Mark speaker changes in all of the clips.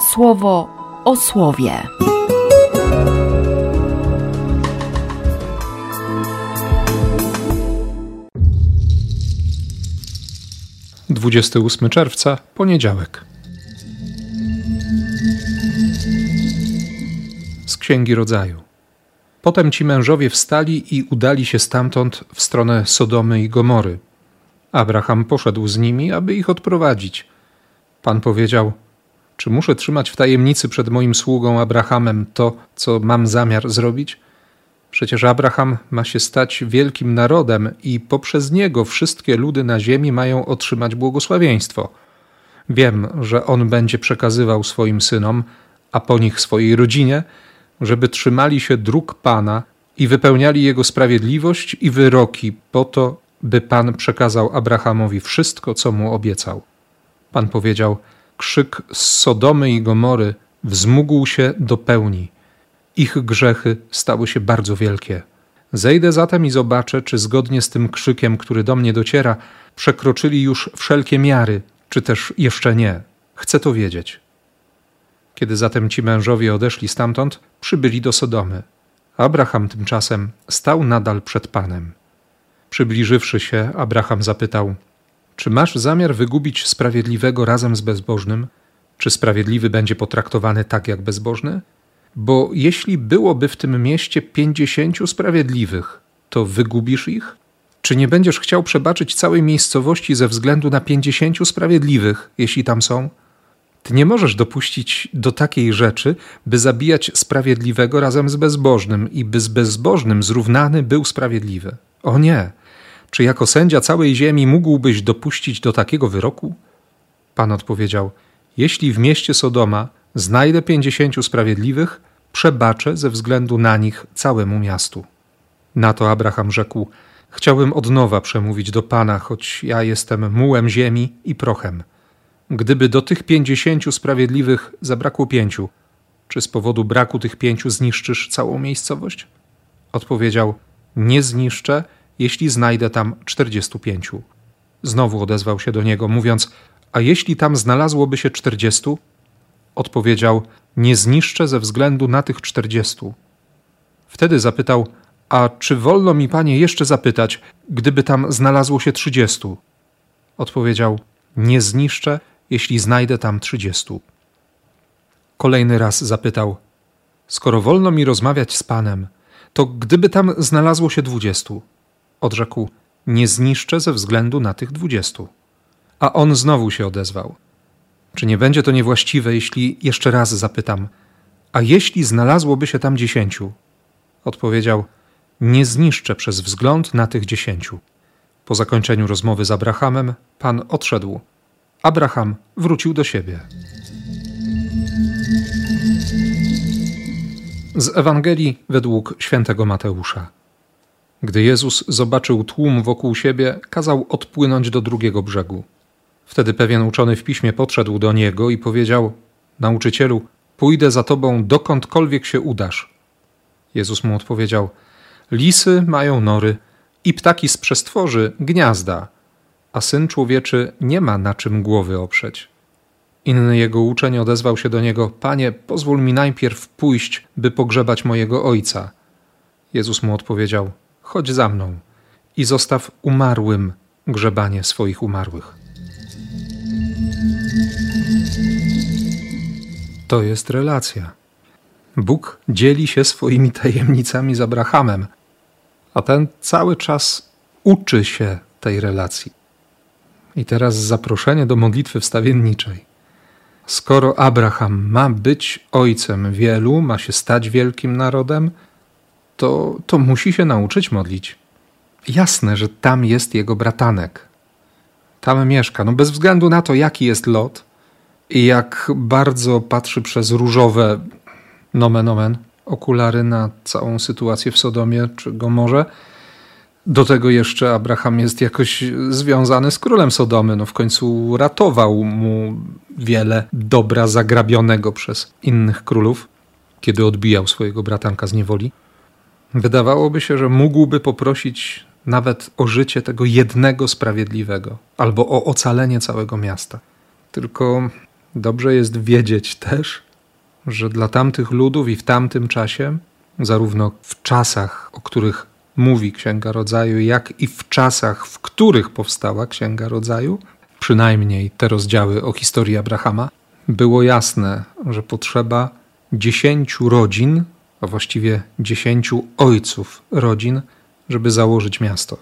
Speaker 1: słowo o słowie.
Speaker 2: Dwudziesty ósmy czerwca, poniedziałek. Z Księgi Rodzaju. Potem ci mężowie wstali i udali się stamtąd w stronę Sodomy i Gomory. Abraham poszedł z nimi, aby ich odprowadzić. Pan powiedział: Czy muszę trzymać w tajemnicy przed moim sługą Abrahamem to, co mam zamiar zrobić? Przecież Abraham ma się stać wielkim narodem i poprzez niego wszystkie ludy na ziemi mają otrzymać błogosławieństwo. Wiem, że on będzie przekazywał swoim synom, a po nich swojej rodzinie, żeby trzymali się dróg Pana i wypełniali Jego sprawiedliwość i wyroki po to, by Pan przekazał Abrahamowi wszystko, co mu obiecał. Pan powiedział: Krzyk z Sodomy i Gomory wzmógł się do pełni. Ich grzechy stały się bardzo wielkie. Zejdę zatem i zobaczę, czy zgodnie z tym krzykiem, który do mnie dociera, przekroczyli już wszelkie miary, czy też jeszcze nie. Chcę to wiedzieć. Kiedy zatem ci mężowie odeszli stamtąd, przybyli do Sodomy. Abraham tymczasem stał nadal przed Panem. Przybliżywszy się, Abraham zapytał: Czy masz zamiar wygubić sprawiedliwego razem z bezbożnym? Czy sprawiedliwy będzie potraktowany tak jak bezbożny? Bo jeśli byłoby w tym mieście pięćdziesięciu sprawiedliwych, to wygubisz ich? Czy nie będziesz chciał przebaczyć całej miejscowości ze względu na pięćdziesięciu sprawiedliwych, jeśli tam są? Ty nie możesz dopuścić do takiej rzeczy, by zabijać sprawiedliwego razem z bezbożnym i by z bezbożnym zrównany był sprawiedliwy. O nie! Czy jako sędzia całej ziemi mógłbyś dopuścić do takiego wyroku? Pan odpowiedział: Jeśli w mieście Sodoma znajdę pięćdziesięciu sprawiedliwych, przebaczę ze względu na nich całemu miastu. Na to Abraham rzekł: Chciałbym od nowa przemówić do Pana, choć ja jestem mułem ziemi i prochem. Gdyby do tych pięćdziesięciu sprawiedliwych zabrakło pięciu, czy z powodu braku tych pięciu zniszczysz całą miejscowość? Odpowiedział: Nie zniszczę, jeśli znajdę tam czterdziestu pięciu. Znowu odezwał się do niego, mówiąc: A jeśli tam znalazłoby się czterdziestu? Odpowiedział: Nie zniszczę ze względu na tych czterdziestu. Wtedy zapytał: A czy wolno mi, panie, jeszcze zapytać, gdyby tam znalazło się trzydziestu? Odpowiedział: Nie zniszczę, jeśli znajdę tam trzydziestu. Kolejny raz zapytał: Skoro wolno mi rozmawiać z panem, to gdyby tam znalazło się dwudziestu? Odrzekł: Nie zniszczę ze względu na tych dwudziestu. A on znowu się odezwał: Czy nie będzie to niewłaściwe, jeśli jeszcze raz zapytam: A jeśli znalazłoby się tam dziesięciu? Odpowiedział: Nie zniszczę przez wzgląd na tych dziesięciu. Po zakończeniu rozmowy z Abrahamem, pan odszedł. Abraham wrócił do siebie. Z Ewangelii według świętego Mateusza. Gdy Jezus zobaczył tłum wokół siebie, kazał odpłynąć do drugiego brzegu. Wtedy pewien uczony w piśmie podszedł do niego i powiedział: Nauczycielu, pójdę za tobą dokądkolwiek się udasz. Jezus mu odpowiedział: Lisy mają nory i ptaki z przestworzy gniazda, a syn człowieczy nie ma na czym głowy oprzeć. Inny jego uczeń odezwał się do niego: Panie, pozwól mi najpierw pójść, by pogrzebać mojego ojca. Jezus mu odpowiedział: chodź za mną i zostaw umarłym grzebanie swoich umarłych. To jest relacja. Bóg dzieli się swoimi tajemnicami z Abrahamem, a ten cały czas uczy się tej relacji. I teraz zaproszenie do modlitwy wstawienniczej. Skoro Abraham ma być ojcem wielu, ma się stać wielkim narodem, to, to musi się nauczyć modlić. Jasne, że tam jest jego bratanek. Tam mieszka. No bez względu na to, jaki jest lot i jak bardzo patrzy przez różowe nomen omen okulary na całą sytuację w Sodomie czy Gomorze. Do tego jeszcze Abraham jest jakoś związany z królem Sodomy. No w końcu ratował mu wiele dobra zagrabionego przez innych królów, kiedy odbijał swojego bratanka z niewoli. Wydawałoby się, że mógłby poprosić nawet o życie tego jednego sprawiedliwego albo o ocalenie całego miasta. Tylko Dobrze jest wiedzieć też, że dla tamtych ludów i w tamtym czasie, zarówno w czasach, o których mówi Księga Rodzaju, jak i w czasach, w których powstała Księga Rodzaju, przynajmniej te rozdziały o historii Abrahama, było jasne, że potrzeba dziesięciu rodzin, a właściwie dziesięciu ojców rodzin, żeby założyć miasto,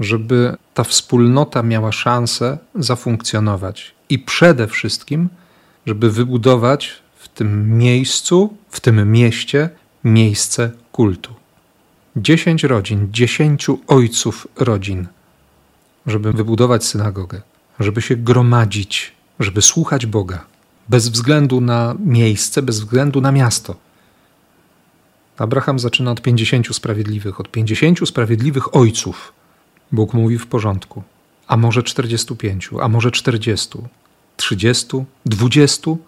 Speaker 2: żeby ta wspólnota miała szansę zafunkcjonować i przede wszystkim, żeby wybudować w tym miejscu, w tym mieście miejsce kultu. Dziesięć rodzin, dziesięciu ojców rodzin, żeby wybudować synagogę, żeby się gromadzić, żeby słuchać Boga, bez względu na miejsce, bez względu na miasto. Abraham zaczyna od pięćdziesięciu sprawiedliwych, od pięćdziesięciu sprawiedliwych ojców. Bóg mówi w porządku. A może czterdziestu pięciu, a może czterdziestu, trzydziestu, dwudziestu,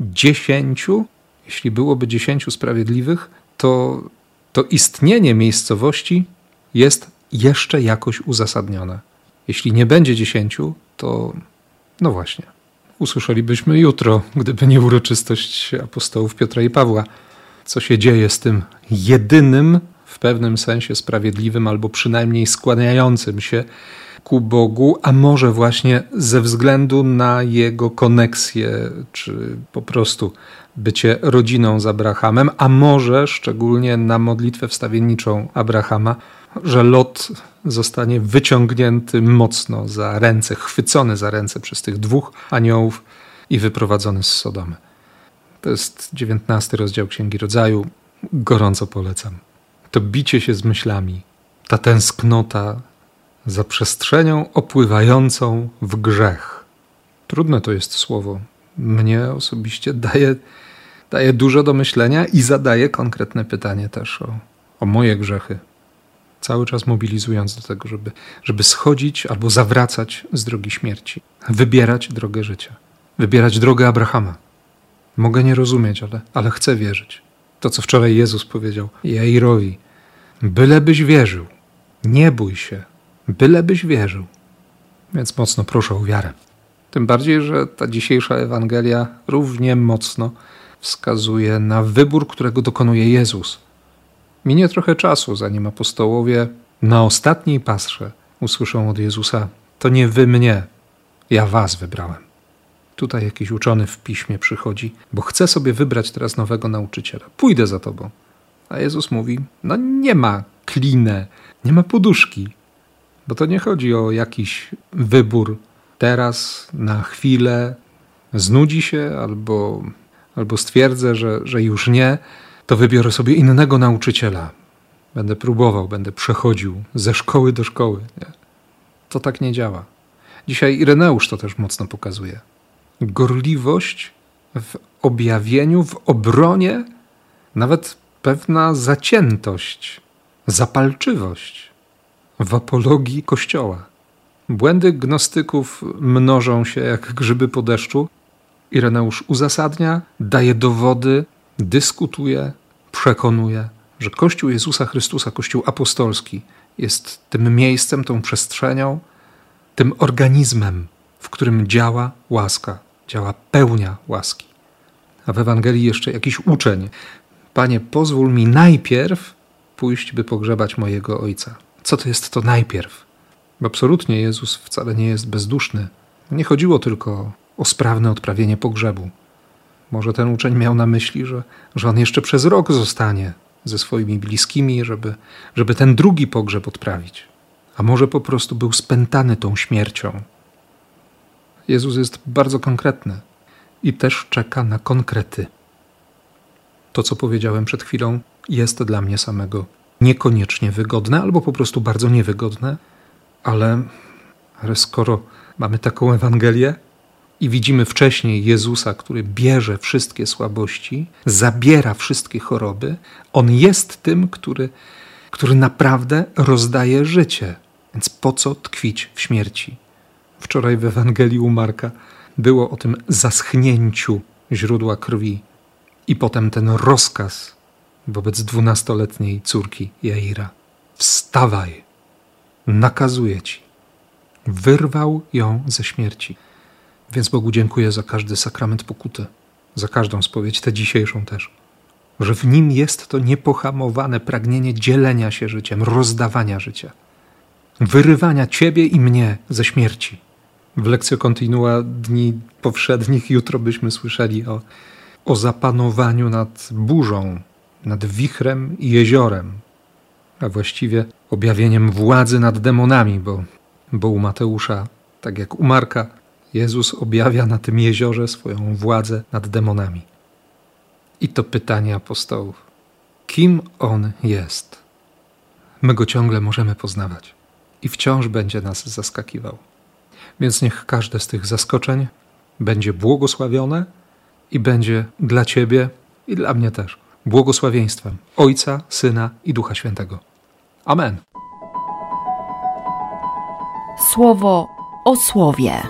Speaker 2: dziesięciu? Jeśli byłoby dziesięciu sprawiedliwych, to, to istnienie miejscowości jest jeszcze jakoś uzasadnione. Jeśli nie będzie dziesięciu, to no właśnie, usłyszelibyśmy jutro, gdyby nie uroczystość apostołów Piotra i Pawła co się dzieje z tym jedynym, w pewnym sensie sprawiedliwym, albo przynajmniej składającym się ku Bogu, a może właśnie ze względu na jego koneksję, czy po prostu bycie rodziną z Abrahamem, a może szczególnie na modlitwę wstawienniczą Abrahama, że Lot zostanie wyciągnięty mocno za ręce, chwycony za ręce przez tych dwóch aniołów i wyprowadzony z Sodomy. To jest dziewiętnasty rozdział Księgi Rodzaju. Gorąco polecam. To bicie się z myślami, ta tęsknota za przestrzenią opływającą w grzech. Trudne to jest słowo. Mnie osobiście daje, daje dużo do myślenia i zadaje konkretne pytanie też o, o moje grzechy. Cały czas mobilizując do tego, żeby, żeby schodzić albo zawracać z drogi śmierci, wybierać drogę życia, wybierać drogę Abrahama. Mogę nie rozumieć, ale, ale chcę wierzyć. To, co wczoraj Jezus powiedział Jairowi. Bylebyś wierzył. Nie bój się. Bylebyś wierzył. Więc mocno proszę o wiarę. Tym bardziej, że ta dzisiejsza Ewangelia równie mocno wskazuje na wybór, którego dokonuje Jezus. Minie trochę czasu, zanim apostołowie na ostatniej pasrze usłyszą od Jezusa: To nie wy mnie, ja was wybrałem. Tutaj jakiś uczony w piśmie przychodzi, bo chce sobie wybrać teraz nowego nauczyciela. Pójdę za tobą. A Jezus mówi: No nie ma klinę, nie ma poduszki, bo to nie chodzi o jakiś wybór teraz, na chwilę, znudzi się albo, albo stwierdzę, że, że już nie, to wybiorę sobie innego nauczyciela. Będę próbował, będę przechodził ze szkoły do szkoły. Nie? To tak nie działa. Dzisiaj Ireneusz to też mocno pokazuje gorliwość w objawieniu, w obronie, nawet pewna zaciętość, zapalczywość w apologii Kościoła. Błędy gnostyków mnożą się jak grzyby po deszczu. Ireneusz uzasadnia, daje dowody, dyskutuje, przekonuje, że Kościół Jezusa Chrystusa, Kościół apostolski, jest tym miejscem, tą przestrzenią, tym organizmem, w którym działa łaska działa pełnia łaski. A w Ewangelii jeszcze jakiś uczeń. Panie, pozwól mi najpierw pójść, by pogrzebać mojego ojca. Co to jest to najpierw? Absolutnie Jezus wcale nie jest bezduszny. Nie chodziło tylko o sprawne odprawienie pogrzebu. Może ten uczeń miał na myśli, że, że on jeszcze przez rok zostanie ze swoimi bliskimi, żeby, żeby ten drugi pogrzeb odprawić. A może po prostu był spętany tą śmiercią, Jezus jest bardzo konkretny i też czeka na konkrety. To, co powiedziałem przed chwilą, jest dla mnie samego niekoniecznie wygodne, albo po prostu bardzo niewygodne, ale, ale skoro mamy taką Ewangelię i widzimy wcześniej Jezusa, który bierze wszystkie słabości, zabiera wszystkie choroby, on jest tym, który, który naprawdę rozdaje życie. Więc po co tkwić w śmierci? Wczoraj w Ewangelii u Marka było o tym zaschnięciu źródła krwi i potem ten rozkaz wobec dwunastoletniej córki Jaira. Wstawaj, nakazuję ci. Wyrwał ją ze śmierci. Więc Bogu dziękuję za każdy sakrament pokuty, za każdą spowiedź, tę dzisiejszą też. Że w nim jest to niepohamowane pragnienie dzielenia się życiem, rozdawania życia, wyrywania ciebie i mnie ze śmierci. W lekcji kontinua dni powszednich jutro byśmy słyszeli o, o zapanowaniu nad burzą, nad wichrem i jeziorem, a właściwie objawieniem władzy nad demonami, bo, bo u Mateusza, tak jak u Marka, Jezus objawia na tym jeziorze swoją władzę nad demonami. I to pytanie apostołów: kim on jest? My go ciągle możemy poznawać i wciąż będzie nas zaskakiwał. Więc niech każde z tych zaskoczeń będzie błogosławione i będzie dla Ciebie i dla mnie też błogosławieństwem Ojca, Syna i Ducha Świętego. Amen.
Speaker 1: Słowo o słowie.